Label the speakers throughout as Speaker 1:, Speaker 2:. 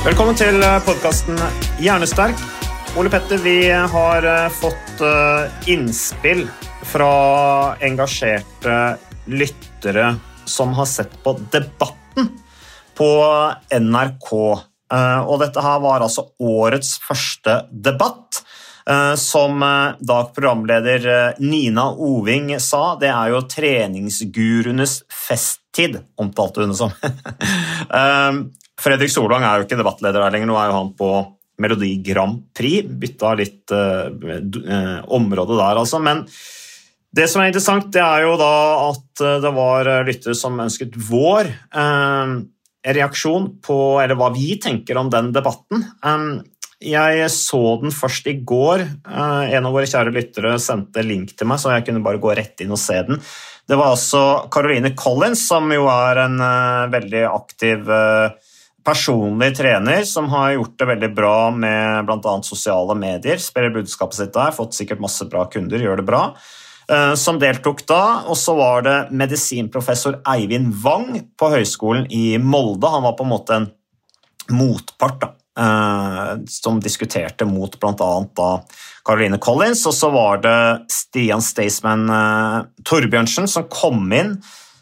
Speaker 1: Velkommen til podkasten Hjernesterk. Ole Petter, vi har eh, fått eh, innspill fra engasjerte lyttere som har sett på Debatten på NRK. Eh, Og dette her var altså årets første debatt. Eh, Som eh, da programleder eh, Nina Oving sa, det er jo treningsguruenes festtid, omtalte hun det som. Fredrik Solvang er jo ikke debattleder her lenger, nå er jo han på Melodi Grand Prix. Bytta litt eh, eh, område der, altså. Men det som er interessant, det er jo da at eh, det var eh, lyttere som ønsket vår eh, reaksjon på Eller hva vi tenker om den debatten. Um, jeg så den først i går. En av våre kjære lyttere sendte link til meg, så jeg kunne bare gå rett inn og se den. Det var altså Caroline Collins, som jo er en veldig aktiv personlig trener som har gjort det veldig bra med bl.a. sosiale medier. Spiller budskapet sitt der, fått sikkert masse bra kunder, gjør det bra. eh, Som deltok da, og så var det medisinprofessor Eivind Wang på Høgskolen i Molde. Han var på en måte en motpart da, eh, som diskuterte mot bl.a. Caroline Collins, og så var det Stian Staysman eh, Torbjørnsen som kom inn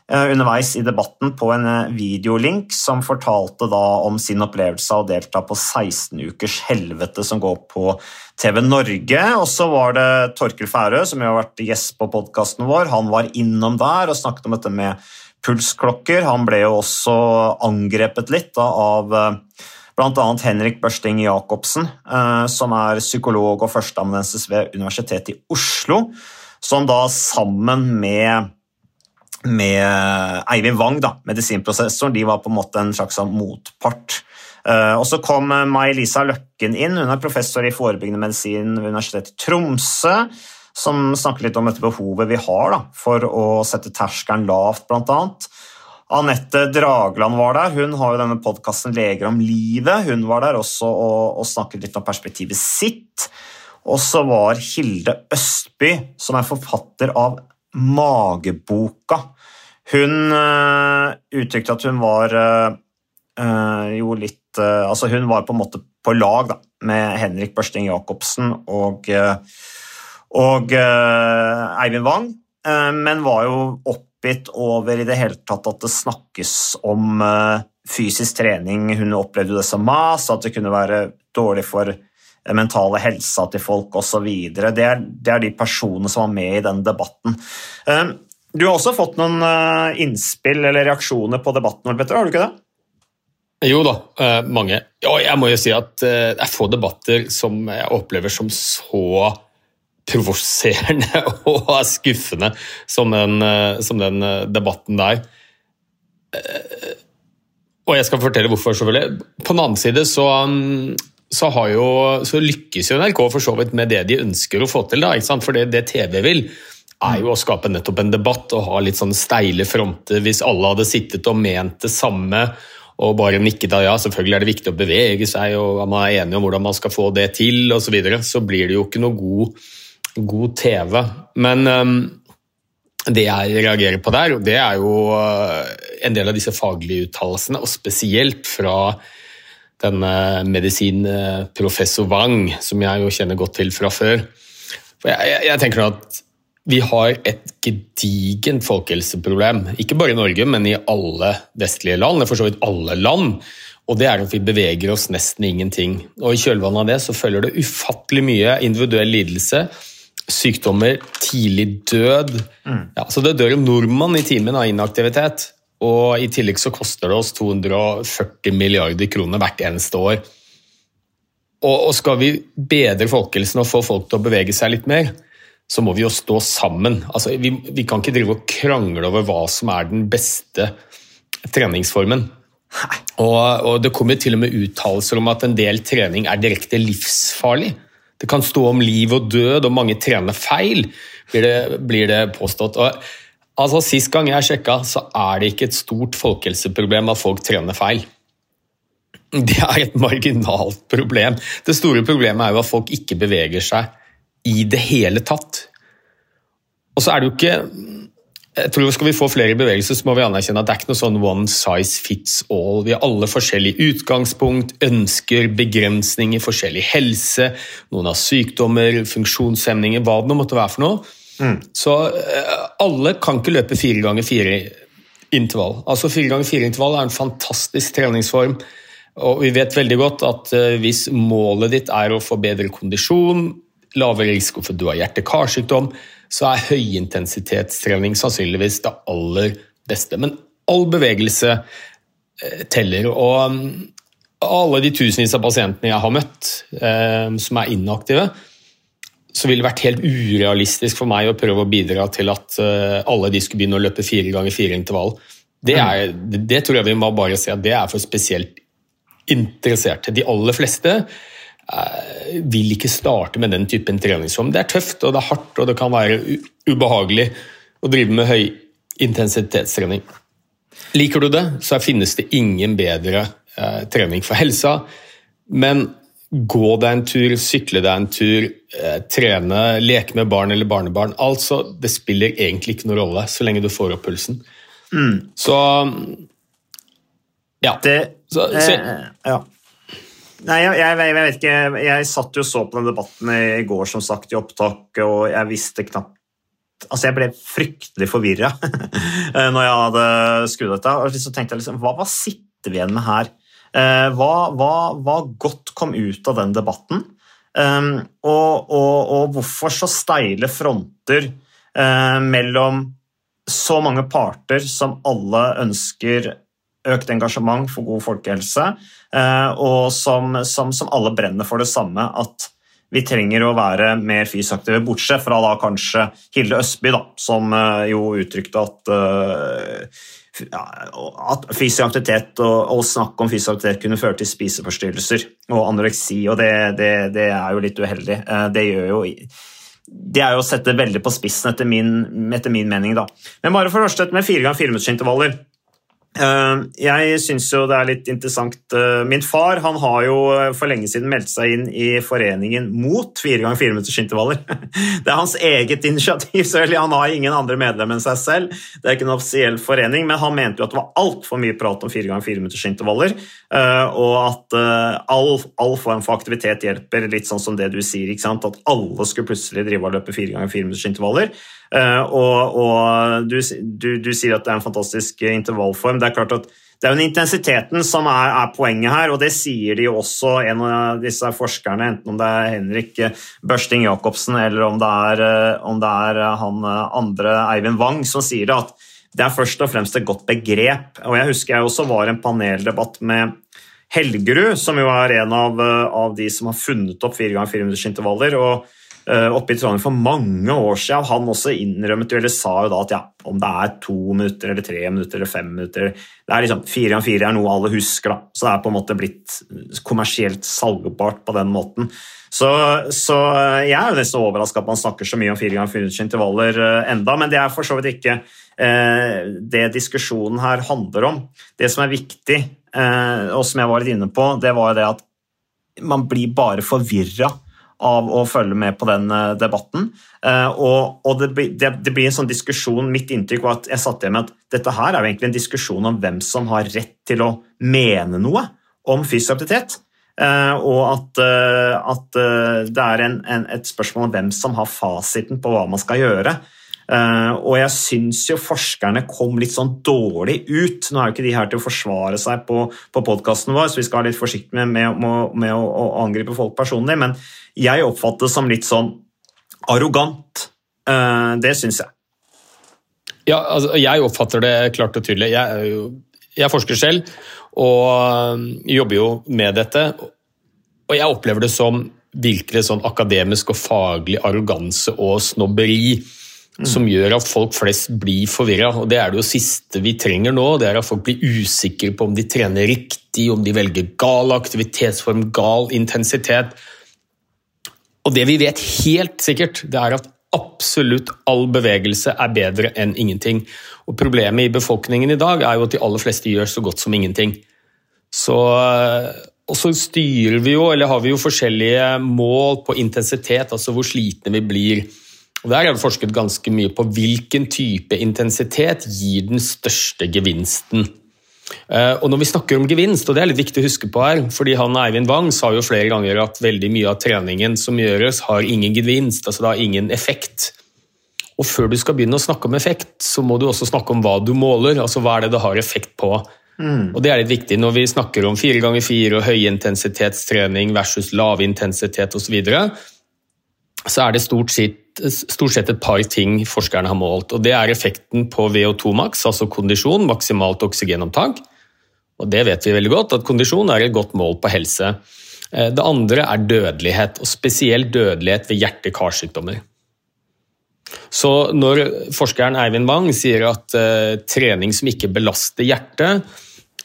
Speaker 1: underveis i debatten på en eh, videolink som fortalte om sin opplevelse av å delta på 16 ukers helvete som går på TV Norge. Og så var det Torkel Færø, som har vært gjest på podkasten vår. Han var innom der og snakket om dette med pulsklokker. Han ble jo også angrepet litt da, av bl.a. Henrik Børsting Jacobsen, eh, som er psykolog og førsteamanuensis ved Universitetet i Oslo, som da sammen med med Eivind Wang, da, medisinprosessoren, de var på en måte en slags sånn motpart. Eh, Og så kom eh, May-Lisa Løkken inn, hun er professor i forebyggende medisin ved Universitetet i Tromsø, som snakker litt om dette behovet vi har da, for å sette terskelen lavt, annet. Anette Dragland var der, hun har jo denne podkasten Leger om livet. Hun var der også og, og snakket litt om perspektivet sitt. Og så var Hilde Østby, som er forfatter av Mageboka. Hun øh, uttrykte at hun var øh, øh, jo litt Altså, hun var på en måte på lag da, med Henrik Børsting Jacobsen og, og Eivind Wang, men var jo oppgitt over i det hele tatt at det snakkes om fysisk trening. Hun opplevde det som mas, at det kunne være dårlig for mentale helsa til folk osv. Det, er- det er de personene som var med i den debatten. Eh, Du har også fått noen eh, innspill eller reaksjoner på debatten, Petter, har du ikke det?
Speaker 2: Jo da, eh, mange. Og jeg må jo si at eh, det er få debatter som jeg opplever som så provoserende og skuffende som den, eh, som den eh, debatten der. Eh, Og jeg skal fortelle hvorfor, selvfølgelig. På den annen side så, mm, så, jo, så lykkes jo NRK for så vidt med det de ønsker å få til. da? For det, det TV vil, er jo å skape nettopp en debatt og ha litt sånn steile fronter. Hvis alle hadde sittet og ment det samme og bare nikket av ja, selvfølgelig er det viktig å bevege seg, og man er enig om hvordan man skal få det til, osv., så, videre, så blir det jo ikke noe god, god TV. Men um, det jeg reagerer på der, det er jo øh, en del av disse faglige uttalelsene, og spesielt fra denne medisinprofessor Wang, som jeg jo kjenner godt til fra før. For jeg, jeg, jeg tenker at vi har et gedigent folkehelseproblem. Ikke bare i Norge, men i alle vestlige land. For så vidt alle land. Og det er at vi beveger oss nesten ingenting. Og i kjølvannet av det så følger det ufattelig mye individuell lidelse. Sykdommer, tidlig død. Mm. Ja, så det dør en nordmann i timen av inaktivitet. Og i tillegg så koster det oss 240 milliarder kroner hvert eneste år. Og, skal vi bedre folkehelsen og få folk til å bevege seg litt mer, så må vi jo stå sammen. Altså, vi, vi, kan ikke drive og krangle over hva som er den beste treningsformen. Og, og Det kommer til og med uttalelser om at en del trening er direkte livsfarlig. Det kan stå om liv og død, og mange trener feil, blir det, blir det påstått. Og, altså, Sist gang jeg sjekka, så er det ikke et stort folkehelseproblem at folk trener feil. Det er et marginalt problem. Det store problemet er jo at folk ikke beveger seg i det hele tatt. Og så er det jo ikke jeg tror Skal vi få flere bevegelser, så må vi anerkjenne at det er ikke noe sånn one size fits all. Vi har alle forskjellig utgangspunkt, ønsker, begrensninger, forskjellig helse. Noen har sykdommer, funksjonshemninger, hva det nå måtte være for noe. Mm. Så eh, alle kan ikke løpe fire ganger fire intervall. Altså Fire ganger fire intervall er en fantastisk treningsform. Og vi vet veldig godt at eh, hvis målet ditt er å få bedre kondisjon, lavere risiko for at du har hjerte-karsykdom, så er høyintensitetstrening sannsynligvis det aller beste. Men all bevegelse eh, teller. Og mm, alle de tusenvis av pasientene jeg har møtt som er inaktive, så ville det vært helt urealistisk for meg å prøve å bidra til at eh, alle de skulle begynne å løpe fire ganger fire intervall. Det, er, det, tror jeg vi må bare si at det er for spesielt interesserte. De aller fleste Eh, vil ikke starte med den typen treningsform. Det er tøft, og det er hardt, og det kan være ubehagelig å drive med høy intensitetstrening. Liker du det, så finnes det ingen bedre eh, trening for helsa. Men gå deg en tur, sykle deg en tur, eh, trene, leke med barn eller barnebarn altså, Det spiller egentlig ikke noen rolle så lenge du får opp pulsen. Mm. Så Ja.
Speaker 1: Det, så, så, ja. Nei, jeg, jeg, jeg, vet ikke. Jeg satt jo så på den debatten i går som sagt i opptak, og jeg visste knapt Altså, jeg ble fryktelig forvirra når jeg hadde skrudd dette. Og så tenkte jeg liksom, hva, hva sitter vi igjen med her? Eh, hva, hva, hva, godt kom ut av den debatten? Um, og, og, og, hvorfor så steile fronter uh, mellom så mange parter som alle ønsker økt engasjement for god folkehelse, eh, og som, som, som, alle brenner for det samme, at vi trenger å være mer fysisk aktive, bortsett fra da kanskje Hilde Østby, da, som jo uttrykte at, at fysisk aktivitet og, og, snakk om fysisk aktivitet kunne føre til spiseforstyrrelser og anoreksi, og det, det, det er jo litt uheldig. Det gjør jo det er jo å sette veldig på spissen, etter min, etter min mening. da. Men bare for å første med fire ganger fire minutters intervaller. Eh, jeg syns jo det er litt interessant eh, Min far han har jo eh, for lenge siden meldt seg inn i foreningen mot fire ganger fire minutters intervaller. Det er hans eget initiativ, selvfølgelig. Han har ingen andre medlemmer enn seg selv. Det er ikke en offisiell forening, men han mente jo at det var altfor mye prat om fire ganger fire minutters intervaller, og at all, all, form for aktivitet hjelper, litt sånn som det du sier, at alle skulle plutselig drive og løpe fire ganger fire minutters intervaller. Eh, og, og du, du, du, sier at det er en fantastisk intervallform. Det er klart at det er jo intensiteten som er, er, poenget her, og det sier de jo også, en av disse forskerne, enten om det er Henrik Børsting Jacobsen eller om det er, eh, om det er han andre Eivind Wang som sier det, at det er først og fremst et godt begrep. Og Jeg husker jeg også var i en paneldebatt med Helgerud, som jo er en av, av de som har funnet opp fire ganger fire minutters intervaller. og Eh, oppe i Trondheim for mange år siden. Han også innrømmet eller sa jo da at ja, om det er to minutter eller tre minutter eller fem minutter det er liksom Fire ganger fire er noe alle husker, da. Så det er på en måte blitt kommersielt salgbart på den måten. Så, så eh, jeg er jo nesten overraska at man snakker så mye om fire ganger fire intervaller eh, enda, men det er for så vidt ikke eh, det diskusjonen her handler om. Det som er viktig, eh, og som jeg var litt inne på, det var det at man blir bare forvirra av å følge med på den eh, debatten. Eh, og, og det, det, det, blir en sånn diskusjon Mitt inntrykk var at jeg satt igjen med at dette her er jo egentlig en diskusjon om hvem som har rett til å mene noe om fysisk aktivitet. eh, og at, at det er en, en, et spørsmål om hvem som har fasiten på hva man skal gjøre. Eh, og jeg syns jo forskerne kom litt sånn dårlig ut. Nå er jo ikke de her til å forsvare seg på, på podkasten vår, så vi skal være litt forsiktige med, med, med, med å, å, angripe folk personlig, men jeg oppfatter det som litt sånn arrogant. Eh, det syns jeg.
Speaker 2: Ja, altså, jeg oppfatter det klart og tydelig. Jeg, jeg forsker selv og um, jobber jo med dette. Og jeg opplever det som virkelig sånn akademisk og faglig arroganse og snobberi. Som gjør at folk flest blir forvirra. Og det er det jo siste vi trenger nå. Det er at folk blir usikre på om de trener riktig, om de velger gal aktivitetsform, gal intensitet. Og det vi vet helt sikkert, det er at absolutt all bevegelse er bedre enn ingenting. Og Problemet i befolkningen i dag er jo at de aller fleste gjør så godt som ingenting. Så, og så styrer vi jo, eller har vi jo forskjellige mål på intensitet, altså hvor slitne vi blir. Og Der er det forsket ganske mye på hvilken type intensitet gir den største gevinsten. Eh, og når vi snakker om gevinst, og det er litt viktig å huske på her, fordi han Eivind Wang sa jo flere ganger at veldig mye av treningen som gjøres, har ingen gevinst, altså det har ingen effekt. Og før du skal begynne å snakke om effekt, så må du også snakke om hva du måler, altså hva er det det har effekt på. Mm. Og det er litt viktig når vi snakker om fire ganger fire og høyintensitetstrening versus lavintensitet osv. Så, videre, så er det stort sett, stort sett, et par ting forskerne har målt. og Det er effekten på VO2 max, altså kondisjon, maksimalt oksygenopptak. Og Det vet vi veldig godt, at kondisjon er et godt mål på helse. Eh, det andre er dødelighet, og spesielt dødelighet ved hjerte-karsykdommer. Så når forskeren Eivind Wang sier at uh, trening som ikke belaster hjertet,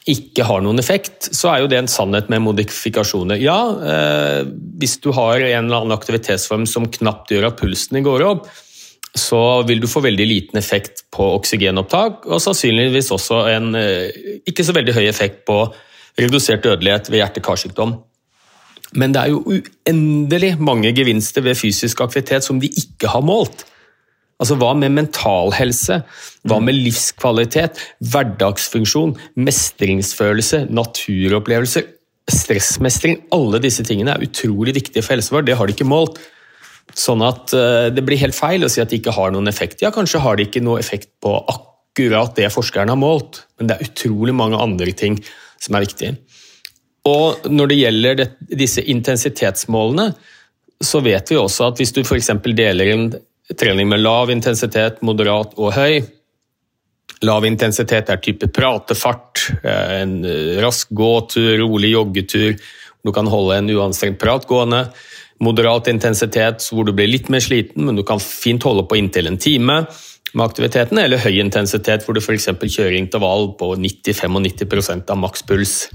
Speaker 2: ikke har noen effekt, så er jo det en sannhet med modifikasjoner. Ja, eh, hvis du har en eller annen aktivitetsform som knapt gjør at pulsen går opp, så vil du få veldig liten effekt på oksygenopptak, og sannsynligvis også en eh, ikke så veldig høy effekt på redusert dødelighet ved hjerte-karsykdom. Men det er jo uendelig mange gevinster ved fysisk aktivitet som de ikke har målt. Altså Hva med mental helse? Hva med livskvalitet? Hverdagsfunksjon? Mestringsfølelse? Naturopplevelser? Stressmestring? Alle disse tingene er utrolig viktige for helsen vår. Det har de ikke målt. Sånn at uh, det blir helt feil å si at de ikke har noen effekt. Ja, kanskje har de ikke noe effekt på akkurat det forskerne har målt, men det er utrolig mange andre ting som er viktige. Og når det gjelder disse intensitetsmålene, så vet vi også at hvis du f.eks. deler en trening med lav intensitet, moderat og høy. Lav intensitet er type pratefart, eh, en rask gåtur, rolig joggetur. Du kan holde en uanstrengt prat gående. Moderat intensitet hvor du blir litt mer sliten, men du kan fint holde på inntil en time med aktiviteten. Eller høy intensitet hvor du f.eks. kjører intervall på 90-95 av makspuls.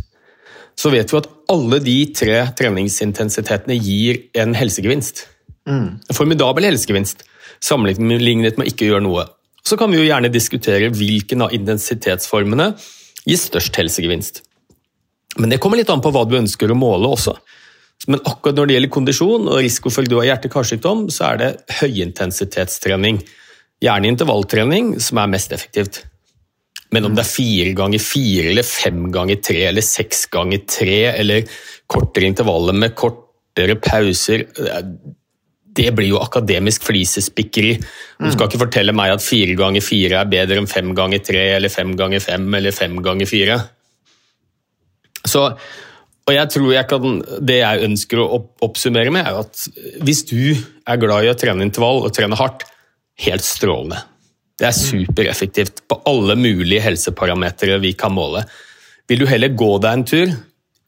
Speaker 2: Så vet vi at alle de tre treningsintensitetene gir en helsegevinst. Mm. En formidabel helsegevinst sammenlignet med ikke å gjøre noe. Så kan vi jo gjerne diskutere hvilken av intensitetsformene gir størst helsegevinst. Men det kommer litt an på hva du ønsker å måle også. Men akkurat når det gjelder kondisjon og risiko for du har hjerte-karsykdom, så er det høyintensitetstrening, gjerne intervalltrening, som er mest effektivt. Men om det er fire ganger fire, eller fem ganger tre, eller seks ganger tre, eller kortere intervaller med kortere pauser det blir jo akademisk flisespikkeri. Du skal ikke fortelle meg at fire ganger fire er bedre enn fem ganger tre, eller fem ganger fem, eller fem ganger fire. Så, og jeg tror jeg kan, Det jeg ønsker å oppsummere med, er at hvis du er glad i å trene intervall og trene hardt, helt strålende. Det er supereffektivt på alle mulige helseparametere vi kan måle. Vil du heller gå deg en tur,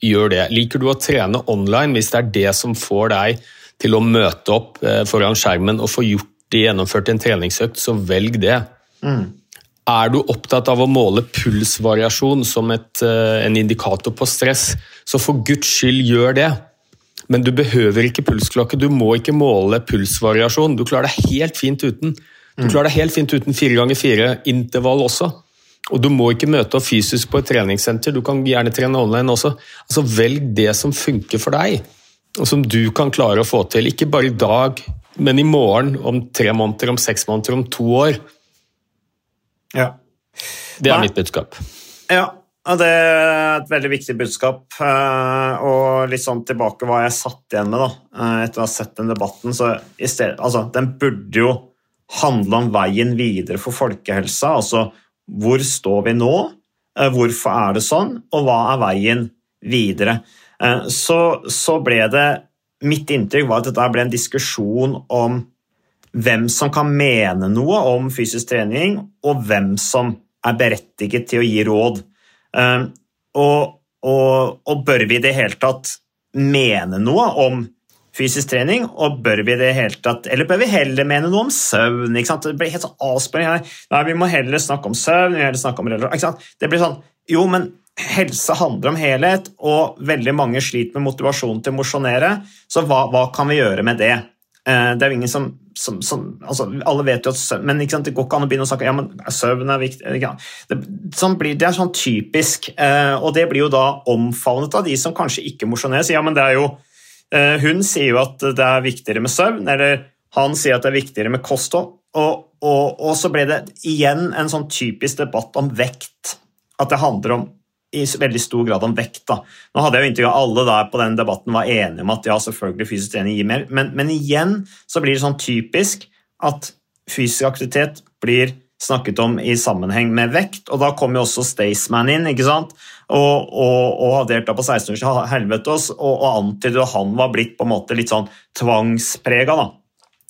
Speaker 2: gjør det. Liker du å trene online hvis det er det som får deg til å møte opp eh, foran skjermen og få gjort det gjennomført en treningsøkt, så velg det. Mm. Er du opptatt av å måle pulsvariasjon som et, eh, en indikator på stress, så for guds skyld gjør det. Men du behøver ikke pulsklokke, du må ikke måle pulsvariasjon. Du klarer deg helt fint uten. Du mm. klarer deg helt fint uten fire ganger fire intervall også. Og du må ikke møte opp fysisk på et treningssenter, du kan gjerne trene online også. Altså Velg det som funker for deg og som du kan klare å få til. Ikke bare i dag, men i morgen, om tre måneder, om seks måneder, om to år.
Speaker 1: Ja.
Speaker 2: Det er Nei. mitt budskap.
Speaker 1: Ja, og Det er et veldig viktig budskap. eh, Og litt sånn tilbake hva jeg satt igjen med da, eh, etter å ha sett den debatten. så stedet, altså, Den burde jo handle om veien videre for folkehelsa. Altså hvor står vi nå, Eh, hvorfor er det sånn, og hva er veien videre. Eh, Så, så ble det Mitt inntrykk var at dette ble en diskusjon om hvem som kan mene noe om fysisk trening, og hvem som er berettiget til å gi råd. Eh, Og, og, og bør vi i det hele tatt mene noe om fysisk trening, og bør vi det hele tatt Eller bør vi heller mene noe om søvn? Det blir helt sånn avspørring. Nei, vi må heller snakke om søvn, vi må heller snakke om sant? Det blir sånn Jo, men helse handler om helhet, og veldig mange sliter med motivasjon til å mosjonere, så hva, hva kan vi gjøre med det? Eh, Det er jo ingen som, som, som altså, Alle vet jo at søvn Men sant, det går ikke an å begynne å snakke ja, men søvn er viktig. sant? Det, sånn blir, det er sånn typisk, eh, og det blir jo da omfavnet av de som kanskje ikke mosjonerer. Ja, men det er jo eh, Hun sier jo at det er viktigere med søvn, eller han sier at det er viktigere med kosthold. Og, og, og så ble det igjen en sånn typisk debatt om vekt. At det handler om i veldig stor grad om vekt. Da. Nå hadde jeg jo inntrykk av alle der på den debatten var enige om at ja, selvfølgelig fysisk trening gir mer, men, men igjen så blir det sånn typisk at fysisk aktivitet blir snakket om i sammenheng med vekt, og da kom jo også Staysman inn, ikke sant? og, og, og hadde deltatt på 16 års helvete og, og antydet at han var blitt på en måte litt sånn tvangsprega da,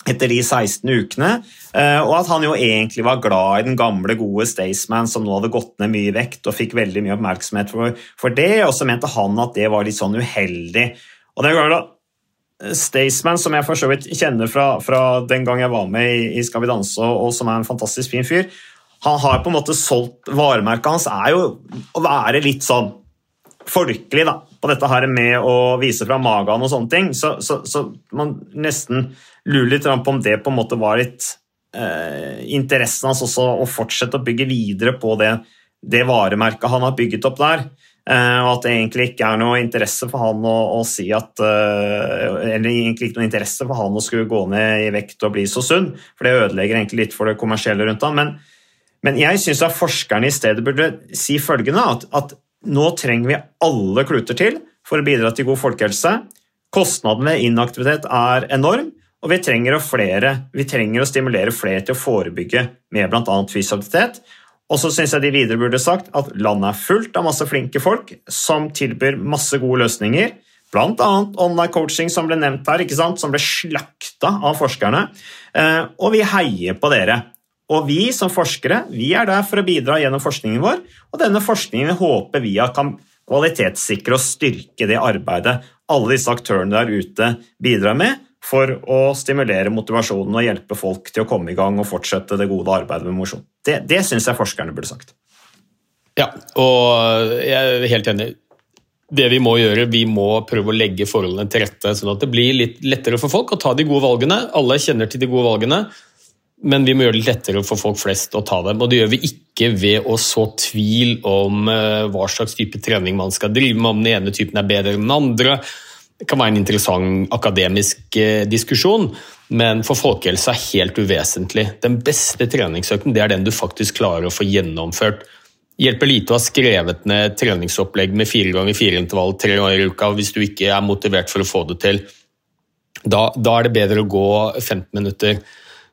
Speaker 1: etter de 16 ukene, eh, og at han jo egentlig var glad i den gamle, gode Staysman som nå hadde gått ned mye vekt og fikk veldig mye oppmerksomhet for, for det, og så mente han at det var litt sånn uheldig. Og er klart da, Staysman, som jeg for så vidt kjenner fra, fra den gang jeg var med i, i Skal vi danse, og, og som er en fantastisk fin fyr, han har på en måte solgt Varemerket hans er jo å være litt sånn folkelig da, på dette her med å vise fra magen og sånne ting. Så, så, så man nesten lurer litt på om det på en måte var litt eh, interessen hans også å fortsette å bygge videre på det, det varemerket han har bygget opp der. Eh, og at det egentlig ikke er noe interesse for han å, å si at eh, Eller egentlig ikke noe interesse for han å skulle gå ned i vekt og bli så sunn, for det ødelegger egentlig litt for det kommersielle rundt han. Men, men jeg syns at forskerne i stedet burde si følgende at, at nå trenger vi alle kluter til for å bidra til god folkehelse. Kostnaden ved inaktivitet er enorm, og vi trenger, flere, vi trenger å stimulere flere til å forebygge med bl.a. fysisk aktivitet. Og så syns jeg de videre burde sagt at landet er fullt av masse flinke folk som tilbyr masse gode løsninger, bl.a. online coaching, som ble nevnt her, som ble slakta av forskerne. Eh, Og vi heier på dere. Og vi som forskere vi er der for å bidra gjennom forskningen vår, og denne forskningen håper vi kan kvalitetssikre og styrke det arbeidet alle disse aktørene der ute bidrar med, for å stimulere motivasjonen og hjelpe folk til å komme i gang og fortsette det gode arbeidet med mosjon. Det, det syns jeg forskerne burde sagt.
Speaker 2: Ja, og jeg er helt enig. Det vi må gjøre, vi må prøve å legge forholdene til rette, sånn at det blir litt lettere for folk å ta de gode valgene. Alle kjenner til de gode valgene, men vi må gjøre det lettere for folk flest å ta dem. Og det gjør vi ikke ved å så tvil om eh, hva slags type trening man skal drive med, om den ene typen er bedre enn den andre. Det kan være en interessant akademisk eh, diskusjon, men for folkehelsa er helt uvesentlig. Den beste treningsøkten det er den du faktisk klarer å få gjennomført. Hjelper lite å ha skrevet ned treningsopplegg med fire ganger fire intervall tre ganger i uka hvis du ikke er motivert for å få det til. Da, da er det bedre å gå 15 minutter.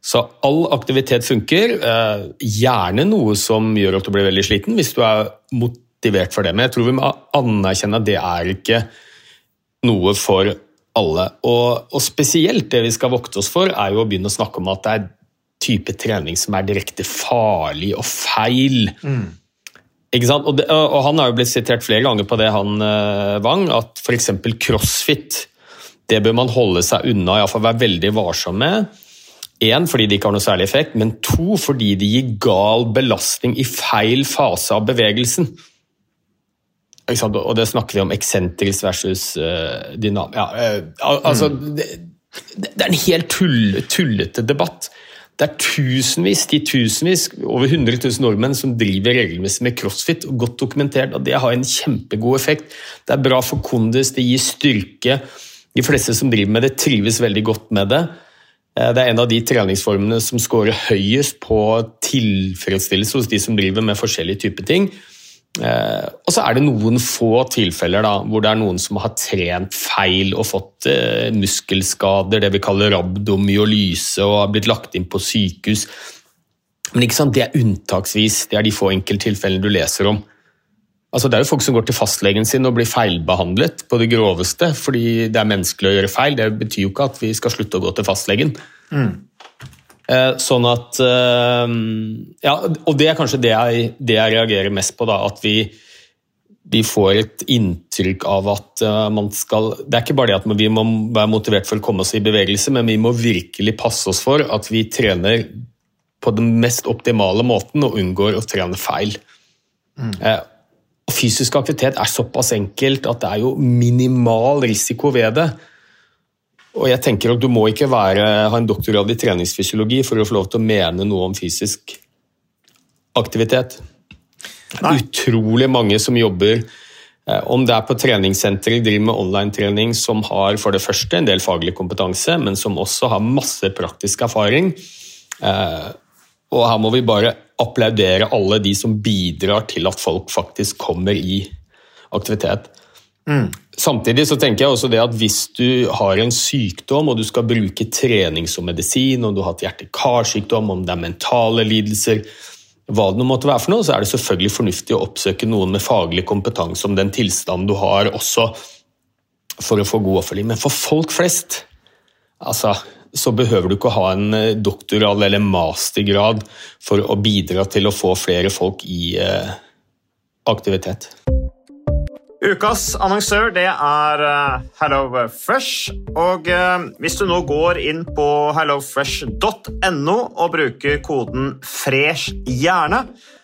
Speaker 2: Så all aktivitet funker. Eh, gjerne noe som gjør at du blir veldig sliten, hvis du er motivert for det. Men jeg tror vi må anerkjenne at det er ikke noe for alle. Og, og, spesielt det vi skal vokte oss for, er jo å begynne å snakke om at det er type trening som er direkte farlig og feil.
Speaker 1: Mm.
Speaker 2: Ikke sant? Og, det, og, han har jo blitt sitert flere ganger på det, han uh, Wang, at f.eks. crossfit det bør man holde seg unna, iallfall være veldig varsom med. Én, fordi det ikke har noe særlig effekt, men to, fordi det gir gal belastning i feil fase av bevegelsen. Og det snakker vi om eksentris versus uh, dynam... Ja, uh, altså, mm. det, det, er en helt tull, tullete debatt. Det er tusenvis, titusenvis, over 100 000 nordmenn som driver regelmessig med crossfit, og godt dokumentert at det har en kjempegod effekt. Det er bra for kondis, det gir styrke. De fleste som driver med det, trives veldig godt med det. Det er en av de treningsformene som scorer høyest på tilfredsstillelse hos de som driver med forskjellige typer ting. Eh, og så er det noen få tilfeller da, hvor det er noen som har trent feil og fått eh, muskelskader, det vi kaller rabdomyolyse, og har blitt lagt inn på sykehus. Men det er unntaksvis, det er de få enkelttilfellene du leser om. Altså, det er jo folk som går til fastlegen sin og blir feilbehandlet på det groveste fordi det er menneskelig å gjøre feil. Det betyr jo ikke at vi skal slutte å gå til fastlegen. Mm. Eh, sånn at eh, Ja, og det er kanskje det jeg, det jeg reagerer mest på, da. At vi, vi får et inntrykk av at uh, man skal Det er ikke bare det at vi må være motivert for å komme oss i bevegelse, men vi må virkelig passe oss for at vi trener på den mest optimale måten og unngår å trene feil. Mm. Og Fysisk aktivitet er såpass enkelt at det er jo minimal risiko ved det. Og jeg tenker at Du må ikke være, ha en doktorgrad i treningsfysiologi for å få lov til å mene noe om fysisk aktivitet. Det er utrolig mange som jobber eh, om det er på treningssenteret, driver med online-trening, som har for det første en del faglig kompetanse, men som også har masse praktisk erfaring. Eh, og her må vi bare applaudere alle de som bidrar til at folk faktisk kommer i aktivitet. Mm. Samtidig så tenker jeg også det at hvis du har en sykdom og du skal bruke trening som medisin, om du har hatt hjerte-karsykdom, om det er mentale lidelser, hva det nå måtte være for noe, så er det selvfølgelig fornuftig å oppsøke noen med faglig kompetanse om den tilstanden du har, også for å få god oppfølging. Men for folk flest, altså så behøver du ikke ha en eh, doktorgrad eller mastergrad for å bidra til å få flere folk i eh, aktivitet.
Speaker 1: Ukas annonsør det er uh, HelloFresh. Og hvis du nå går inn på hellofresh.no og bruker koden 'fresh hjerne',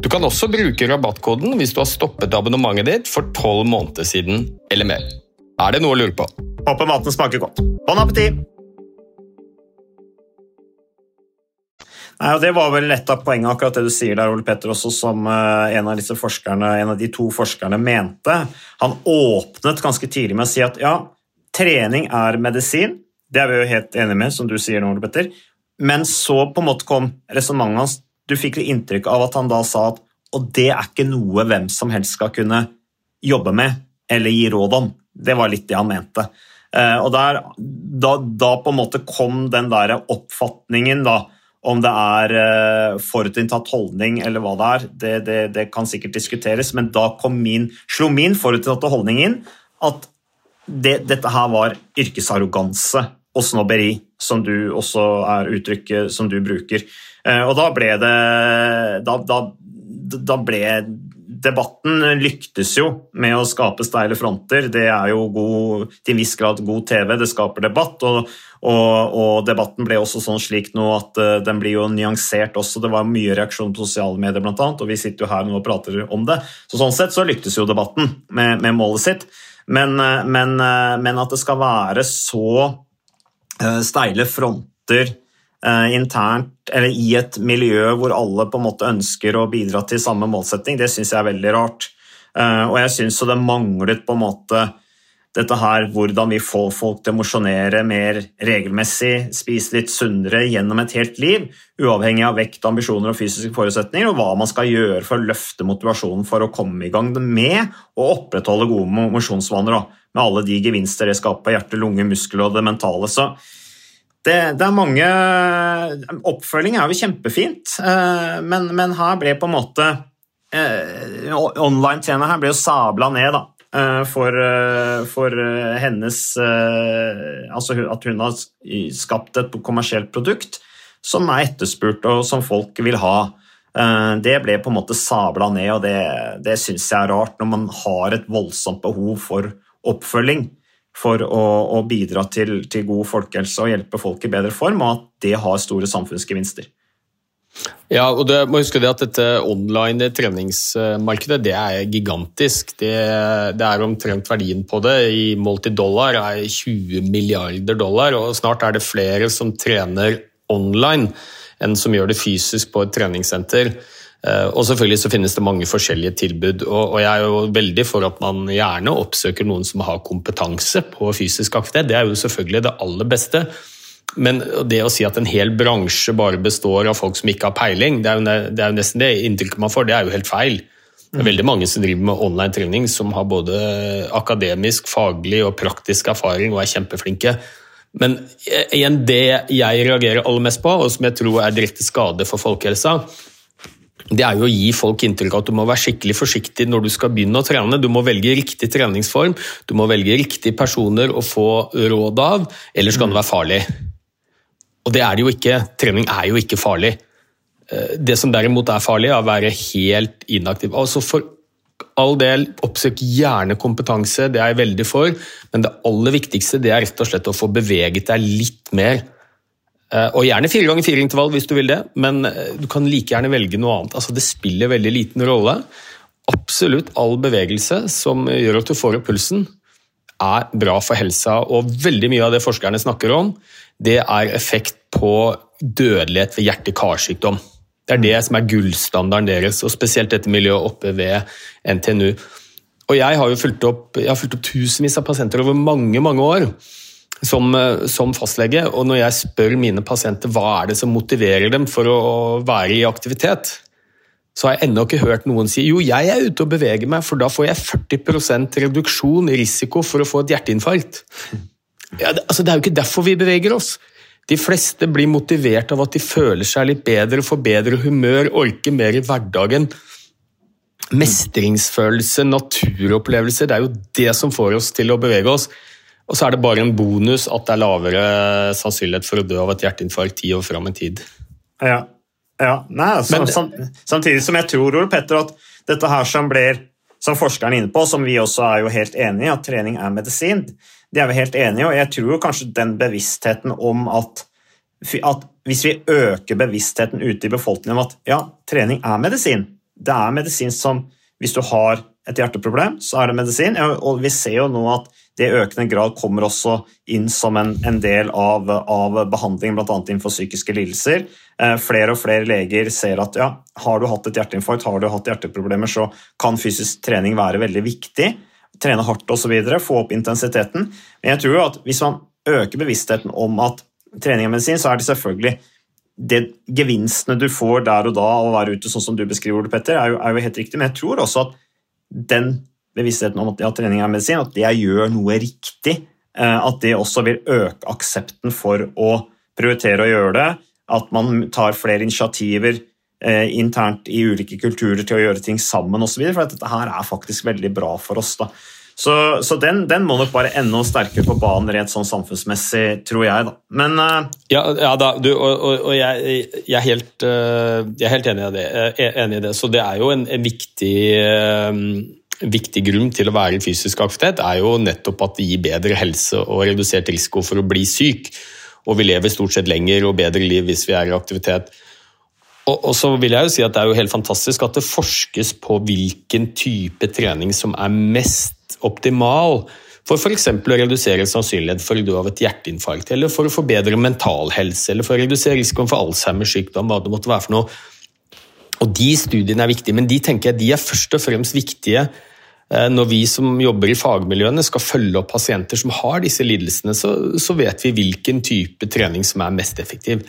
Speaker 2: Du kan også bruke rabattkoden hvis du har stoppet abonnementet ditt for tolv måneder siden eller mer. Er det noe å lure på?
Speaker 1: Håper maten smaker godt. Bon appétit! Nei, og Det var vel et av poengene akkurat det du sier der, Ole Petter, også som uh, en av disse forskerne, en av de to forskerne mente. Han åpnet ganske tidlig med å si at ja, trening er medisin. Det er vi jo helt enige med, som du sier nå, Ole Petter. Men så på en måte kom resonnementet hans Du fikk inntrykk av at han da sa at og det er ikke noe hvem som helst skal kunne jobbe med eller gi råd om. Det var litt det han mente. Uh, og der, da, da, på en måte kom den der oppfatningen da, om det er uh, forutinntatt holdning eller hva det er, det, det, det, kan sikkert diskuteres, men da min, slo min forutinntatte holdning inn at dette her var yrkesarroganse og snobberi, som du også er uttrykket som du bruker. Uh, og da ble det da, da, da ble Debatten lyktes jo med å skape steile fronter. Det er jo god, til en viss grad god TV, det skaper debatt. Og, og, og debatten ble også sånn slik nå at uh, den blir jo nyansert også. Det var mye reaksjon på sosiale medier, blant annet, og vi sitter jo her nå og prater om det. Så Sånn sett så lyktes jo debatten med, med målet sitt. Men, uh, men, men, at det skal være så steile fronter Eh, internt eller i et miljø hvor alle på en måte ønsker å bidra til samme målsetting, det syns jeg er veldig rart. Eh, og jeg syns det manglet på en måte dette her, hvordan vi får folk til å mosjonere mer regelmessig, spise litt sunnere gjennom et helt liv, uavhengig av vekt, ambisjoner og fysiske forutsetninger, og hva man skal gjøre for å løfte motivasjonen for å komme i gang med å opprettholde gode mosjonsvaner, med alle de gevinster det skaper hjerte, lunge, muskel og det mentale. Så det, det, er mange Oppfølging er jo kjempefint, eh, men, men, her ble på en måte eh, Online-tjenesten her ble jo sabla ned, da. Eh, for, for, hennes Altså at hun har skapt et kommersielt produkt som er etterspurt, og som folk vil ha. Det ble på en måte sabla ned, og det, det syns jeg er rart, når man har et voldsomt behov for oppfølging for å, å bidra til, til, god folkehelse og hjelpe folk i bedre form, og at det har store samfunnsgevinster.
Speaker 2: Ja, og du må huske det at Dette online treningsmarkedet det er gigantisk. Det, det er omtrent verdien på det i målt i dollar er 20 milliarder dollar. og Snart er det flere som trener online enn som gjør det fysisk på et treningssenter. Eh, og selvfølgelig så finnes det mange forskjellige tilbud, og jeg er jo veldig for at man gjerne oppsøker noen som har kompetanse på fysisk aktivitet. Det er jo selvfølgelig det aller beste. Men det å si at en hel bransje bare består av folk som ikke har peiling, det er jo, det er jo nesten det inntrykket man får, det er jo helt feil. Det er veldig mange som driver med online trening som har både akademisk, faglig og praktisk erfaring og er kjempeflinke. Men igjen, det jeg reagerer aller mest på, og som jeg tror er direkte skade for folkehelsa, det er jo å gi folk inntrykk av at du må være skikkelig forsiktig når du skal begynne å trene. Du må velge riktig treningsform, du må velge riktige personer å få råd av, ellers kan det være farlig. Og det er det jo ikke. Trening er jo ikke farlig. Eh, det som derimot er farlig, er å være helt inaktiv. Altså For all del, oppsøk gjerne kompetanse, det er jeg veldig for, men det aller viktigste det er rett og slett å få beveget deg litt mer Eh, og gjerne fire ganger fire intervall hvis du vil det, men eh, du kan like gjerne velge noe annet. Altså, det spiller veldig liten rolle. Absolutt all bevegelse som gjør at du får opp pulsen, er bra for helsa. Og veldig mye av det forskerne snakker om, det er effekt på dødelighet ved hjerte-karsykdom. Det er det som er gullstandarden deres, og spesielt dette miljøet oppe ved NTNU. Og jeg har jo fulgt opp, opp tusenvis av pasienter over mange, mange år som, som, fastlege, og når jeg spør mine pasienter hva er det som motiverer dem for å være i aktivitet, så har jeg ennå ikke hørt noen si jo, jeg er ute og beveger meg, for da får jeg 40 reduksjon i risiko for å få et hjerteinfarkt. Ja, det, altså, det er jo ikke derfor vi beveger oss. De fleste blir motivert av at de føler seg litt bedre, får bedre humør, orker mer i hverdagen. Mestringsfølelse, naturopplevelse, det er jo det som får oss til å bevege oss. Og så er det bare en bonus at det er lavere sannsynlighet for å dø av et hjerteinfarkt ti år fram i tid.
Speaker 1: Ja, ja. Nei, så, Men, sam, samtidig som jeg tror Ole Petter, at dette her som blir som forskeren er inne på, som vi også er jo helt enig i, at trening er medisin. Det er vi helt enige i, og jeg tror kanskje den bevisstheten om at, at hvis vi øker bevisstheten ute i befolkningen om at ja, trening er medisin Det er medisin som hvis du har et hjerteproblem, så er det medisin. Og vi ser jo nå at det i økende grad kommer også inn som en, en del av, av behandling, bl.a. innenfor psykiske lidelser. Eh, flere og flere leger ser at ja, har du hatt et hjerteinfarkt, har du hatt hjerteproblemer, så kan fysisk trening være veldig viktig. Trene hardt osv., få opp intensiteten. Men jeg tror jo at hvis man øker bevisstheten om at trening er medisin, så er det selvfølgelig det gevinstene du får der og da av å være ute sånn som du beskriver det, Petter, er jo, er jo helt riktig. Men jeg tror også at den bevisstheten om at ja, trening er medisin, at jeg gjør noe riktig, eh, at det også vil øke aksepten for å prioritere å gjøre det. At man tar flere initiativer eh, internt i ulike kulturer til å gjøre ting sammen osv. For dette her er faktisk veldig bra for oss. da. Så, så den, den, må nok bare enda sterkere på banen rent sånn samfunnsmessig, tror jeg. da. Men uh...
Speaker 2: Ja, ja, da, du, og, og, og jeg, jeg, er helt, jeg, er helt, enig i det. enig i det. Så det er jo en, en viktig viktig grunn til å være i fysisk aktivitet er jo nettopp at det gir bedre helse og redusert risiko for å bli syk. Og vi lever stort sett lenger og bedre liv hvis vi er i aktivitet. Og, og så vil jeg jo si at Det er jo helt fantastisk at det forskes på hvilken type trening som er mest optimal for f.eks. å redusere sannsynlighet for å dø av et hjerteinfarkt, eller for å forbedre mental helse, eller for å redusere risikoen for Alzheimers sykdom, hva det måtte være for noe. Og De studiene er viktige, men de tenker jeg de er først og fremst viktige Eh, når vi som jobber i fagmiljøene skal følge opp pasienter som har disse lidelsene, så, så vet vi hvilken type trening som er mest effektiv.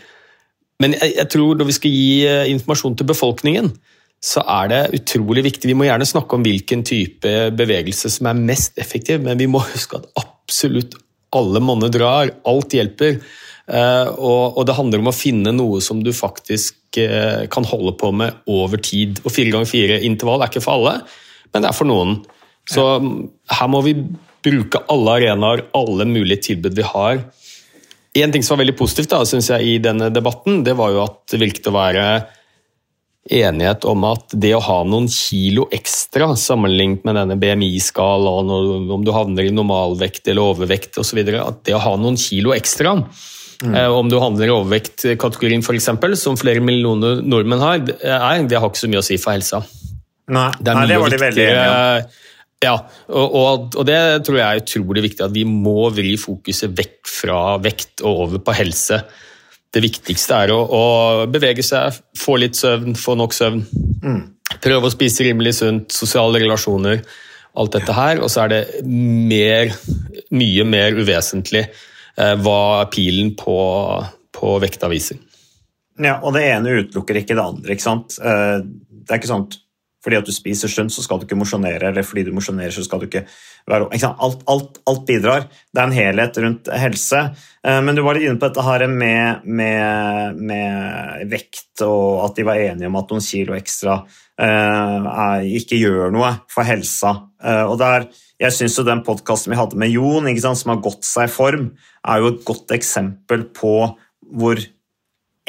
Speaker 2: Men jeg, jeg, tror når vi skal gi eh, informasjon til befolkningen, så er det utrolig viktig. Vi må gjerne snakke om hvilken type bevegelse som er mest effektiv, men vi må huske at absolutt alle monner drar. Alt hjelper. Eh, og, og det handler om å finne noe som du faktisk kan holde på med over tid. Og fire ganger fire intervall er ikke for alle men det er for noen. Så her må vi bruke alle arenaer, alle mulige tilbud vi har. En ting som var veldig positivt da, synes jeg, i denne debatten, det var jo at det virket å være enighet om at det å ha noen kilo ekstra sammenlignet med denne BMI-skalaen, om du havner i normalvekt eller overvekt osv., at det å ha noen kilo ekstra Mm. Om du handler i overvektkategorien f.eks., som flere millioner nordmenn har, er, det har ikke så mye å si for helsa.
Speaker 1: Nei, det, Nei, det var de veldig enige om.
Speaker 2: Ja, og, og, og, det tror jeg er utrolig viktig, at vi må vri fokuset vekk fra vekt og over på helse. Det viktigste er å, å bevege seg, få litt søvn, få nok søvn. Mm. Prøve å spise rimelig sunt, sosiale relasjoner, alt dette her. Og så er det mer, mye mer uvesentlig eh, hva pilen på, på vekta viser.
Speaker 1: Ja, og det ene utelukker ikke det andre. ikke sant? Eh, det er ikke sånn fordi at du spiser sunt, så skal du ikke mosjonere, eller fordi du mosjonerer, så skal du ikke være ikke alt, alt, alt, bidrar. Det er en helhet rundt helse. Eh, men du var litt inne på dette her med, med, med vekt, og at de var enige om at noen kilo ekstra eh, ikke gjør noe for helsa. og og der, jeg syns den podkasten vi hadde med Jon, sant, som har gått seg i form, er jo et godt eksempel på hvor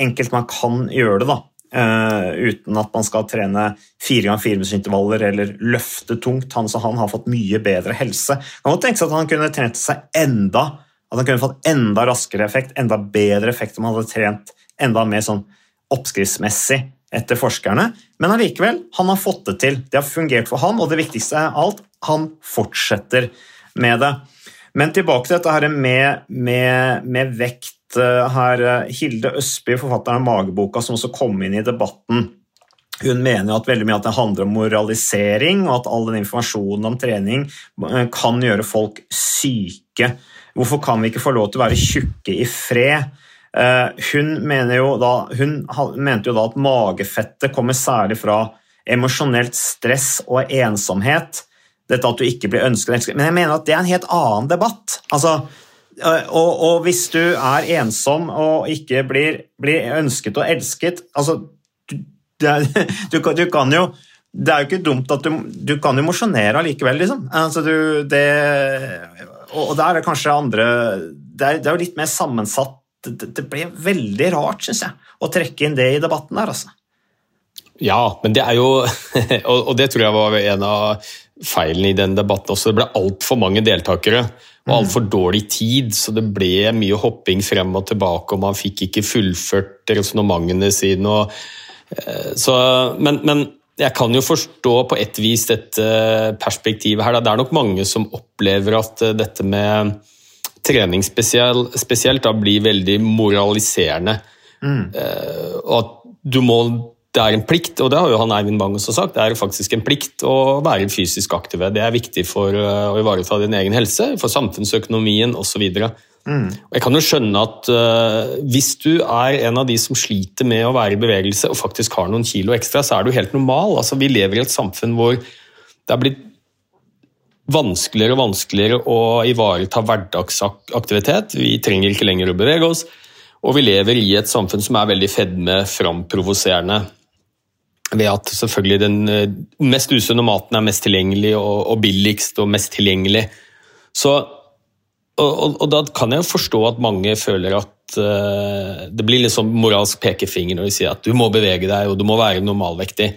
Speaker 1: enkelt man kan gjøre det. da Uh, uten at man skal trene fire ganger fire minuttsintervaller eller løfte tungt. Han, han har fått mye bedre helse. Man må tenke seg at han kunne trent seg enda at han kunne fått enda raskere effekt, enda bedre effekt om han hadde trent enda mer sånn oppskriftsmessig etter forskerne. Men allikevel, han har fått det til. Det har fungert for han, og det viktigste er alt, han fortsetter med det. Men tilbake til dette her med, med, med vekt Eh, her eh, Hilde Østby, forfatteren av Mageboka, som også kom inn i debatten. Hun mener at veldig mye at det handler om moralisering, og at all den informasjonen om trening eh, kan gjøre folk syke. Hvorfor kan vi ikke få lov til å være tjukke i fred? Hun, jo da, hun mente jo da at magefettet kommer særlig fra emosjonelt stress og ensomhet. Dette at du ikke blir ønsket. Men jeg mener at det er en helt annen debatt. Altså, Eh, og, og, hvis du er ensom og ikke blir, blir ønsket og elsket altså, du, er, du, du, kan jo Det er jo ikke dumt at du, du kan jo mosjonere allikevel, liksom. Altså, det, og, og der er det kanskje andre det er jo litt mer sammensatt. Det, det ble veldig rart, syns jeg, å trekke inn det i debatten der, altså.
Speaker 2: Ja, men det er jo Og det tror jeg var en av feilene i den debatten også. Det ble altfor mange deltakere og altfor dårlig tid, så det ble mye hopping frem og tilbake, og man fikk ikke fullført resonnementene sine. Og, eh, så, men, men, jeg kan jo forstå på et vis dette perspektivet her. Det er nok mange som opplever at eh, dette med trening spesielt, spesielt da blir veldig moraliserende. Mm. Og at du må det er en plikt, og det har jo han Eivind Bang også sagt, det er faktisk en plikt å være fysisk aktive. Det er viktig for å ivareta din egen helse, for samfunnsøkonomien osv. Mm. Jeg kan jo skjønne at uh, hvis du er en av de som sliter med å være i bevegelse og faktisk har noen kilo ekstra, så er du helt normal. Altså, vi lever i et samfunn hvor det er blitt vanskeligere og vanskeligere å ivareta hverdagsaktivitet. Vi trenger ikke lenger å bevege oss. Og vi lever i et samfunn som er veldig fedme-framprovoserende. Ved at selvfølgelig den eh, mest usunne maten er mest tilgjengelig og, og billigst og mest tilgjengelig. Så og, og, og, da kan jeg forstå at mange føler at uh, det blir litt sånn moralsk pekefinger når de sier at du må bevege deg og du må være normalvektig.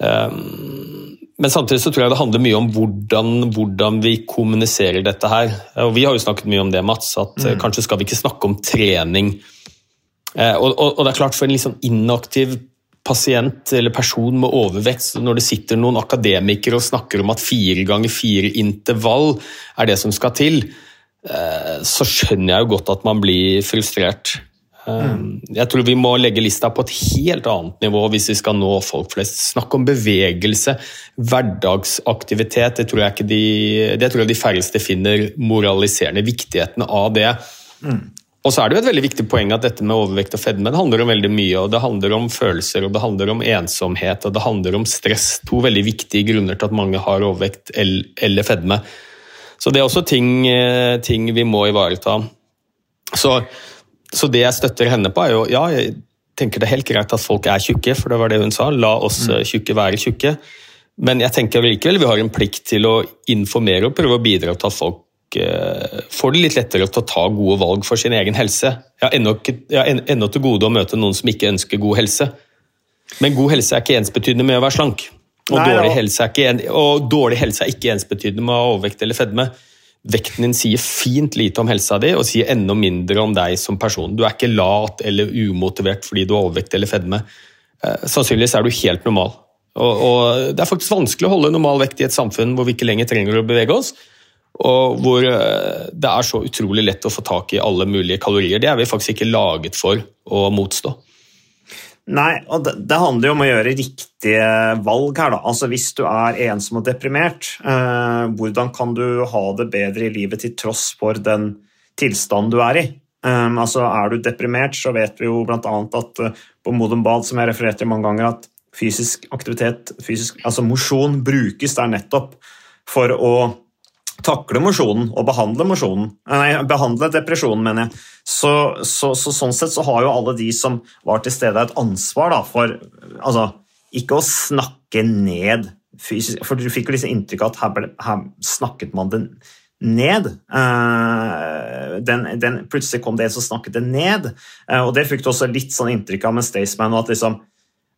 Speaker 2: Um, men samtidig så tror jeg det handler mye om hvordan, hvordan, vi kommuniserer dette her. Og vi har jo snakket mye om det, Mats, at mm. kanskje skal vi ikke snakke om trening. Og, og, og, det er klart For en litt sånn inaktiv pasient eller person med overvekt, når det sitter noen akademikere og snakker om at fire ganger fire intervall er det som skal til, Eh, så skjønner jeg jo godt at man blir frustrert. Eh, jeg tror vi må legge lista på et helt annet nivå hvis vi skal nå folk flest. Snakk om bevegelse, hverdagsaktivitet. Det tror jeg, de, det tror jeg de færreste finner moraliserende. Viktigheten av det. Mm. Og så er det jo et veldig viktig poeng at dette med overvekt og fedme det handler om veldig mye. og Det handler om følelser, og det handler om ensomhet og det handler om stress. To veldig viktige grunner til at mange har overvekt eller fedme. Så det er også ting, eh, ting vi må ivareta. Så, så, det jeg støtter henne på, er jo ja, jeg tenker det er helt greit at folk er tjukke, for det var det hun sa. La oss mm. Eh, tjukke være tjukke. Men jeg tenker likevel vi har en plikt til å informere og prøve å bidra til at folk eh, får det litt lettere til å ta gode valg for sin egen helse. Jeg har ennå til gode å møte noen som ikke ønsker god helse. Men god helse er ikke ensbetydende med å være slank. Og, Nei, dårlig, helse en, og dårlig helse er ikke ensbetydende med overvekt eller fedme. Vekten din sier fint lite om helsa di, og sier enda mindre om deg som person. Du er ikke lat eller umotivert fordi du har overvekt eller fedme. Eh, sannsynligvis er du helt normal. Og, og, Det er faktisk vanskelig å holde normal vekt i et samfunn hvor vi ikke lenger trenger å bevege oss, og hvor eh, det er så utrolig lett å få tak i alle mulige kalorier. Det er vi faktisk ikke laget for å motstå.
Speaker 1: Nei, og det, det, handler jo om å gjøre riktige valg her, da. Altså hvis du er ensom og deprimert, eh, hvordan kan du ha det bedre i livet til tross for den tilstanden du er i? Um, altså Er du deprimert, så vet vi jo bl.a. at uh, på Modum Bad, som jeg refererte til mange ganger, at fysisk aktivitet, fysisk, altså mosjon, brukes der nettopp for å takle mosjonen og behandle mosjonen. Nei, behandle depresjonen, mener jeg. Så, så, så, sånn sett så har jo alle de som var til stede, et ansvar da, for altså, ikke å snakke ned fysisk For du fikk jo liksom inntrykk av at her, ble, her snakket man den ned. Uh, den, den, plutselig kom det en som snakket det ned, uh, og det fikk du også litt sånn inntrykk av med Staysman. at liksom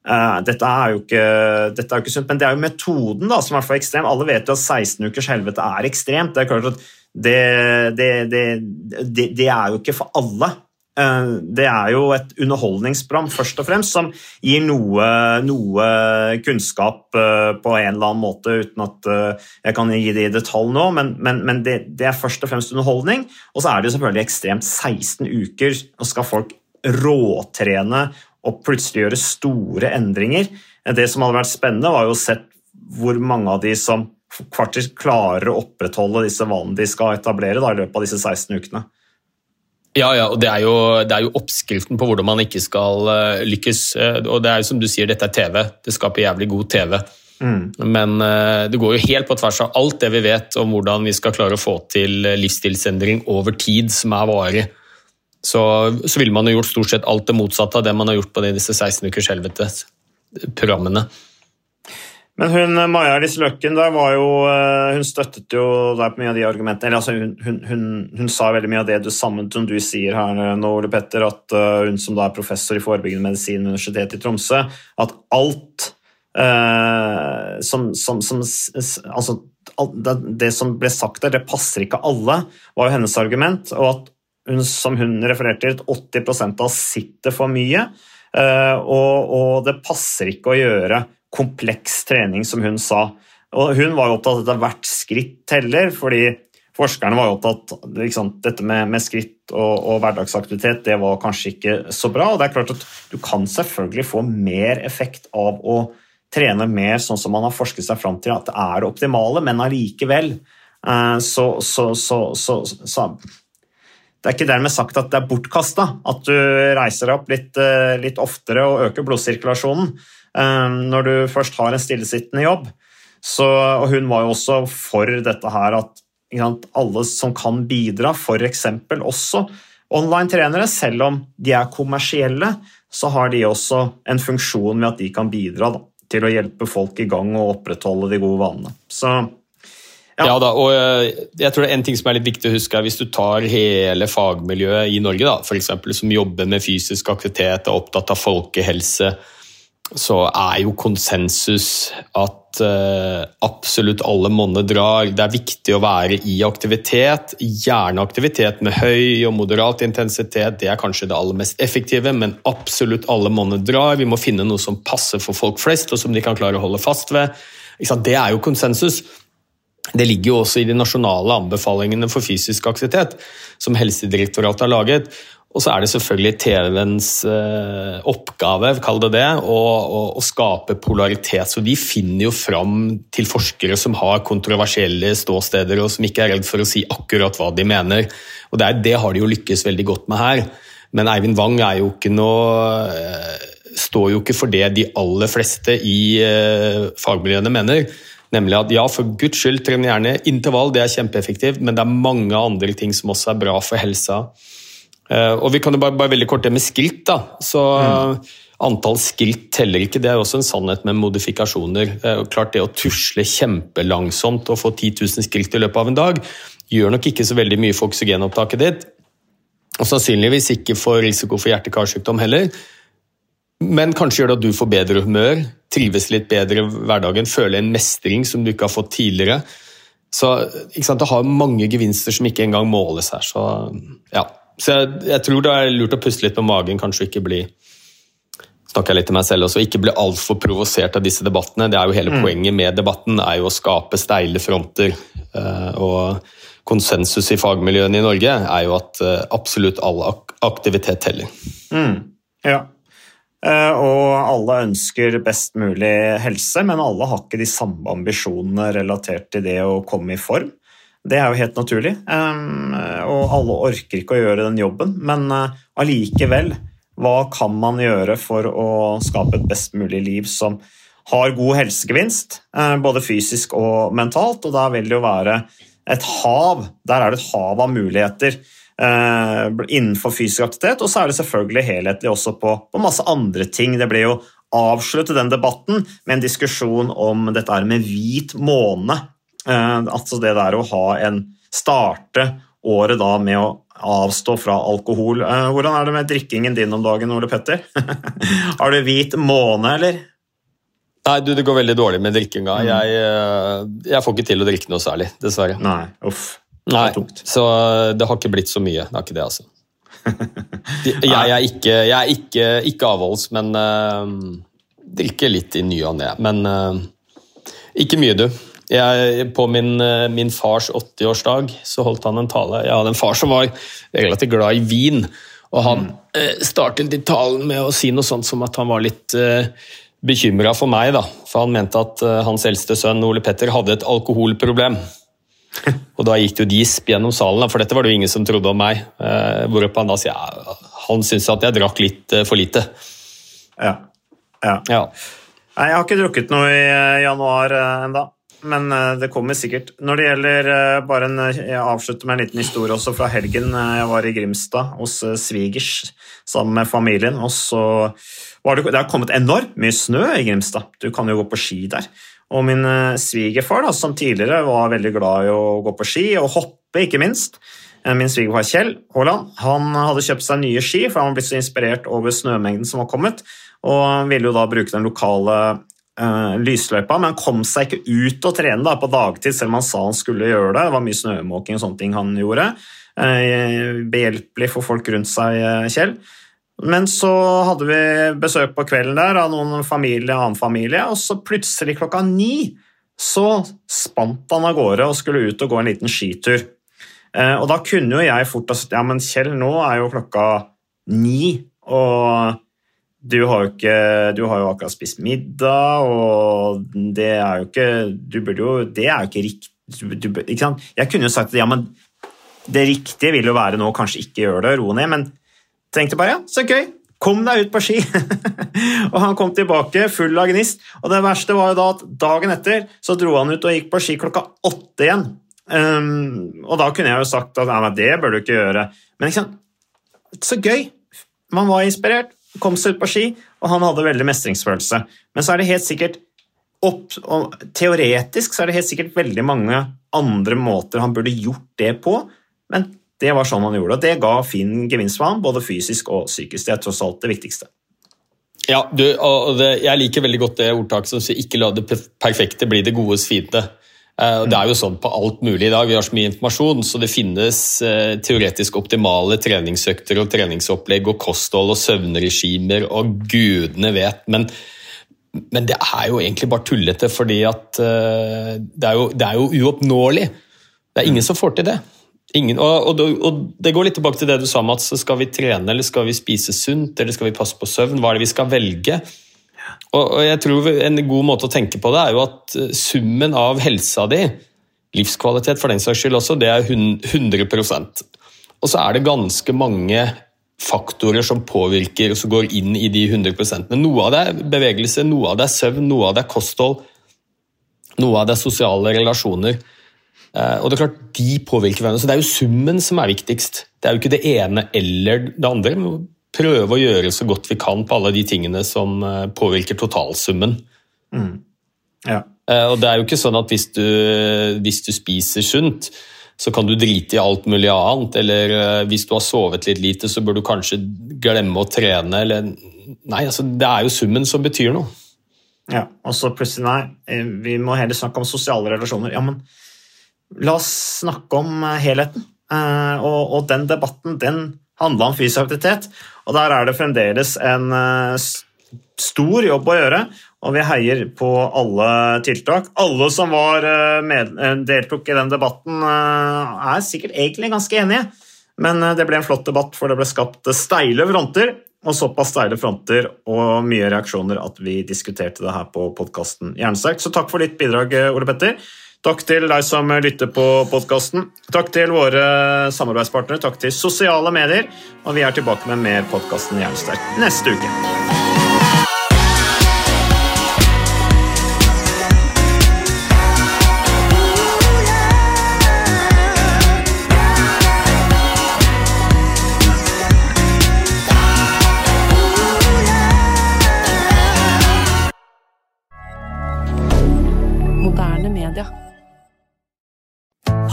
Speaker 1: dette, er jo ikke, dette er jo ikke sunt, men det er jo metoden da, som er for ekstrem. Alle vet jo at 16 ukers helvete er ekstremt. Det er klart at det, det, det, det er jo ikke for alle. Uh, det er jo et underholdningsprogram først og fremst som gir noe, noe kunnskap uh, på en eller annen måte, uten at jeg kan gi det i detalj nå, men, men, men det, er først og fremst underholdning. Og så er det jo selvfølgelig ekstremt 16 uker, og skal folk råtrene og plutselig gjøre store endringer. Det som hadde vært spennende, var jo å se hvor mange av de som kvarter klarer å opprettholde disse vanene de skal etablere da, i løpet av disse 16 ukene.
Speaker 2: Ja, ja, og det er, jo, det er, jo, oppskriften på hvordan man ikke skal uh, lykkes. Uh, og det er jo som du sier, dette er TV. Det skaper jævlig god TV. Mm. Men uh, det går jo helt på tvers av alt det vi vet om hvordan vi skal klare å få til livsstilsendring over tid som er varig så, så ville man jo gjort stort sett alt det motsatte av det man har gjort på disse 16 ukers helvete-programmene.
Speaker 1: Men hun Maja Alice Løkken der var jo, eh, hun støttet jo der på mye av de argumentene eller altså hun, hun, hun, hun, sa veldig mye av det du sammen som du sier her nå, Ole Petter, at eh, hun som da er professor i forebyggende medisin ved Universitetet i Tromsø, at alt eh, som, som, som, Altså det som ble sagt der, det passer ikke alle, var jo hennes argument. Og at som hun refererte til, 80 av sitter for mye. Eh, og, og, det passer ikke å gjøre kompleks trening, som hun sa. Og hun var jo opptatt av at hvert skritt teller, fordi forskerne var jo opptatt liksom, dette med, med skritt og, og, hverdagsaktivitet det var kanskje ikke så bra. og det er klart at Du kan selvfølgelig få mer effekt av å trene mer sånn som man har forsket seg fram til at det er optimale, men allikevel eh, så, så, så, så, Det er ikke dermed sagt at det er bortkasta at du reiser deg opp litt, eh, litt oftere og øker blodsirkulasjonen eh, når du først har en stillesittende jobb. Så, og hun var jo også for dette her at alle som kan bidra, f.eks. også online-trenere, selv om de er kommersielle, så har de også en funksjon med at de kan bidra da, til å hjelpe folk i gang og opprettholde de gode vanene. Så
Speaker 2: ja. ja da, og eh, jeg tror det er En ting som er litt viktig å huske, hvis du tar hele fagmiljøet i Norge, da, for eksempel, som jobber med fysisk aktivitet, er opptatt av folkehelse, så er jo konsensus at uh, absolutt alle monner drar. Det er viktig å være i aktivitet, gjerne aktivitet med høy og moderat intensitet. Det er kanskje det aller mest effektive, men absolutt alle monner drar. Vi må finne noe som passer for folk flest, og som de kan klare å holde fast ved. Det er jo konsensus. Det ligger jo også i de nasjonale anbefalingene for fysisk aktivitet som Helsedirektoratet har laget. Og så er det selvfølgelig TV-ens eh, oppgave, kall det det, å, å, å, skape polaritet. Så de finner jo fram til forskere som har kontroversielle ståsteder, og som ikke er redd for å si akkurat hva de mener. Og det, er, det har de jo lykkes veldig godt med her. Men Eivind Wang er jo ikke noe eh, står jo ikke for det de aller fleste i eh, fagmiljøene mener. Nemlig at ja, for guds skyld, tren gjerne intervall, det er kjempeeffektivt, men det er mange andre ting som også er bra for helsa. Eh, og vi kan jo bare, bare veldig kort det med skritt. da, så mm. Antall skritt teller ikke, det er også en sannhet med modifikasjoner. Er jo klart det Å tusle kjempelangsomt og få 10 000 skritt i løpet av en dag gjør nok ikke så veldig mye for oksygenopptaket ditt. Og sannsynligvis ikke for risiko for hjerte-karsykdom heller. Men kanskje gjør det at du får bedre humør, trives litt bedre i hverdagen, føler en mestring som du ikke har fått tidligere. Så Det har mange gevinster som ikke engang måles her. Så ja, så jeg, jeg, tror det er lurt å puste litt med magen, kanskje ikke bli snakker jeg litt til meg selv også, ikke bli altfor provosert av disse debattene. Det er jo Hele mm. poenget med debatten er jo å skape steile fronter. Eh, og konsensus i fagmiljøene i Norge er jo at eh, absolutt all aktivitet teller.
Speaker 1: Mm. Ja. Eh, og alle ønsker best mulig helse, men alle har ikke de samme ambisjonene relatert til det å komme i form. Det er jo helt naturlig, og alle orker ikke å gjøre den jobben. Men eh, allikevel, hva kan man gjøre for å skape et best mulig liv som har god helsegevinst, eh, både fysisk og mentalt? Og da vil det jo være et hav. Der er det et hav av muligheter innenfor fysisk aktivitet, og så er det selvfølgelig helhetlig også på, på masse andre ting. Det ble jo avslutte den debatten med en diskusjon om dette med hvit måne Eh, altså det der å ha en starte året da med å avstå fra alkohol. Eh, hvordan er det med drikkingen din om dagen, Ole Petter? Har du hvit måne, eller?
Speaker 2: Nei, du, det går veldig dårlig med drikkinga. Mm. Jeg, eh, jeg, får ikke til å drikke noe særlig, dessverre.
Speaker 1: Nei, uff.
Speaker 2: Nei, så det har ikke blitt så mye. Det har ikke det, altså. Jeg er ikke, jeg er ikke, ikke avholds, men uh, drikker litt i ny og ne. Men uh, ikke mye, du. Jeg, på min, eh, min fars 80-årsdag så holdt han en tale. Jeg hadde en far som var relativt glad i vin. Og han mm. uh, startet i talen med å si noe sånt som at han var litt eh, bekymra for meg. da, For han mente at hans eldste sønn Ole Petter hadde et alkoholproblem. og da gikk det jo gisp gjennom salen, for dette var det jo ingen som trodde om meg. Uh, hvorpå han da sier ja, han syns at jeg drakk litt uh, for lite.
Speaker 1: Ja. ja. ja. Nei, jeg har ikke drukket noe i januar uh, enda men eh, det kommer sikkert. Når det gjelder eh, bare en, eh, Jeg avslutter med en liten historie også fra helgen. Jeg var i Grimstad hos svigers sammen med familien. og så var det, det har kommet enormt mye snø i Grimstad. Du kan jo gå på ski der. Og min svigerfar, som tidligere var veldig glad i å gå på ski og hoppe, ikke minst, Min svigerfar Kjell Haaland han hadde kjøpt seg nye ski, for han var blitt så inspirert over snømengden som var kommet, og ville jo da bruke den lokale uh, lysløypa, men han kom seg ikke ut og trene da, på dagtid, selv om han sa han skulle gjøre det. Det var mye snømåking og sånne ting han gjorde. Uh, behjelpelig for folk rundt seg, uh, Kjell. Men så hadde vi besøk på kvelden der av noen familie, annen familie, og så plutselig klokka ni så spant han av gårde og skulle ut og gå en liten skitur. Eh, og da kunne jo jeg fort ha sagt ja, men Kjell, nå er jo klokka ni, og du har jo ikke Du har jo akkurat spist middag, og det er jo ikke Du burde jo Det er jo ikke riktig du, ikke? Jeg kunne jo sagt ja, men det riktige vil jo være nå kanskje ikke gjøre det, ro ned, men tenkte bare ja, så gøy. Kom deg ut på ski! og han kom tilbake full av gnist. Og det verste var jo da at dagen etter så dro han ut og gikk på ski klokka åtte igjen. Um, og da kunne jeg jo sagt at nei, det bør du ikke gjøre. Men ikke sant? så gøy! Man var inspirert, kom seg ut på ski, og han hadde veldig mestringsfølelse. Men så er det helt sikkert opp, og Teoretisk så er det helt sikkert veldig mange andre måter han burde gjort det på, men det var sånn han gjorde. Og det ga fin gevinst for ham, både fysisk og psykisk. Det er tross alt det viktigste.
Speaker 2: Ja, du, og det, Jeg liker veldig godt det ordtaket som sier 'ikke la det perfekte bli det godes fiende'. Uh, det er jo sånn på alt mulig i dag. Vi har så mye informasjon, så det finnes uh, teoretisk optimale treningsøkter og treningsopplegg og kosthold og søvnregimer og gudene vet. Men, men det er jo egentlig bare tullete, fordi at uh, det, er jo, det, er jo, uoppnåelig. Det er ingen som får til det. Ingen, og, og, og, Det går litt tilbake til det du sa, Mats. Skal vi trene eller skal vi spise sunt eller skal vi passe på søvn? Hva er det vi skal velge? Og, og jeg tror En god måte å tenke på det er jo at eh, summen av helsa di, livskvalitet for den saks skyld også, det er 100% Og så er det ganske mange faktorer som påvirker og som går inn i de 100% Noe av det er bevegelse, noe av det er søvn, noe av det er kosthold, noe av det er sosiale relasjoner. Eh, og det er klart, De påvirker hverandre, så det er jo summen som er viktigst. Det er jo ikke det ene eller det andre. Må prøve å gjøre så godt vi kan på alle de tingene som eh, påvirker totalsummen.
Speaker 1: Mm. Ja.
Speaker 2: Eh, og det er jo ikke sånn at hvis du, hvis du, spiser sunt, så kan du drite i alt mulig annet. Eller hvis du har sovet litt lite, så bør du kanskje glemme å trene. Eller, nei, altså, det er jo summen som betyr noe.
Speaker 1: Ja, og så plutselig nei, vi må heller snakke om sosiale relasjoner. Ja, men La oss snakke om eh, helheten. Eh, og, og den debatten den handla om fysisk aktivitet, og der er det fremdeles en eh, stor jobb å gjøre. Og vi heier på alle tiltak. Alle som var med, deltok i den debatten, er sikkert egentlig ganske enige. Men det ble en flott debatt, for det ble skapt steile fronter. Og såpass steile fronter og mye reaksjoner at vi diskuterte det her på podkasten Jernsterk. Så takk for ditt bidrag, Ole Petter. Takk til deg som lytter på podkasten. Takk til våre samarbeidspartnere. Takk til sosiale medier. Og vi er tilbake med mer podkasten Jernsterk neste uke.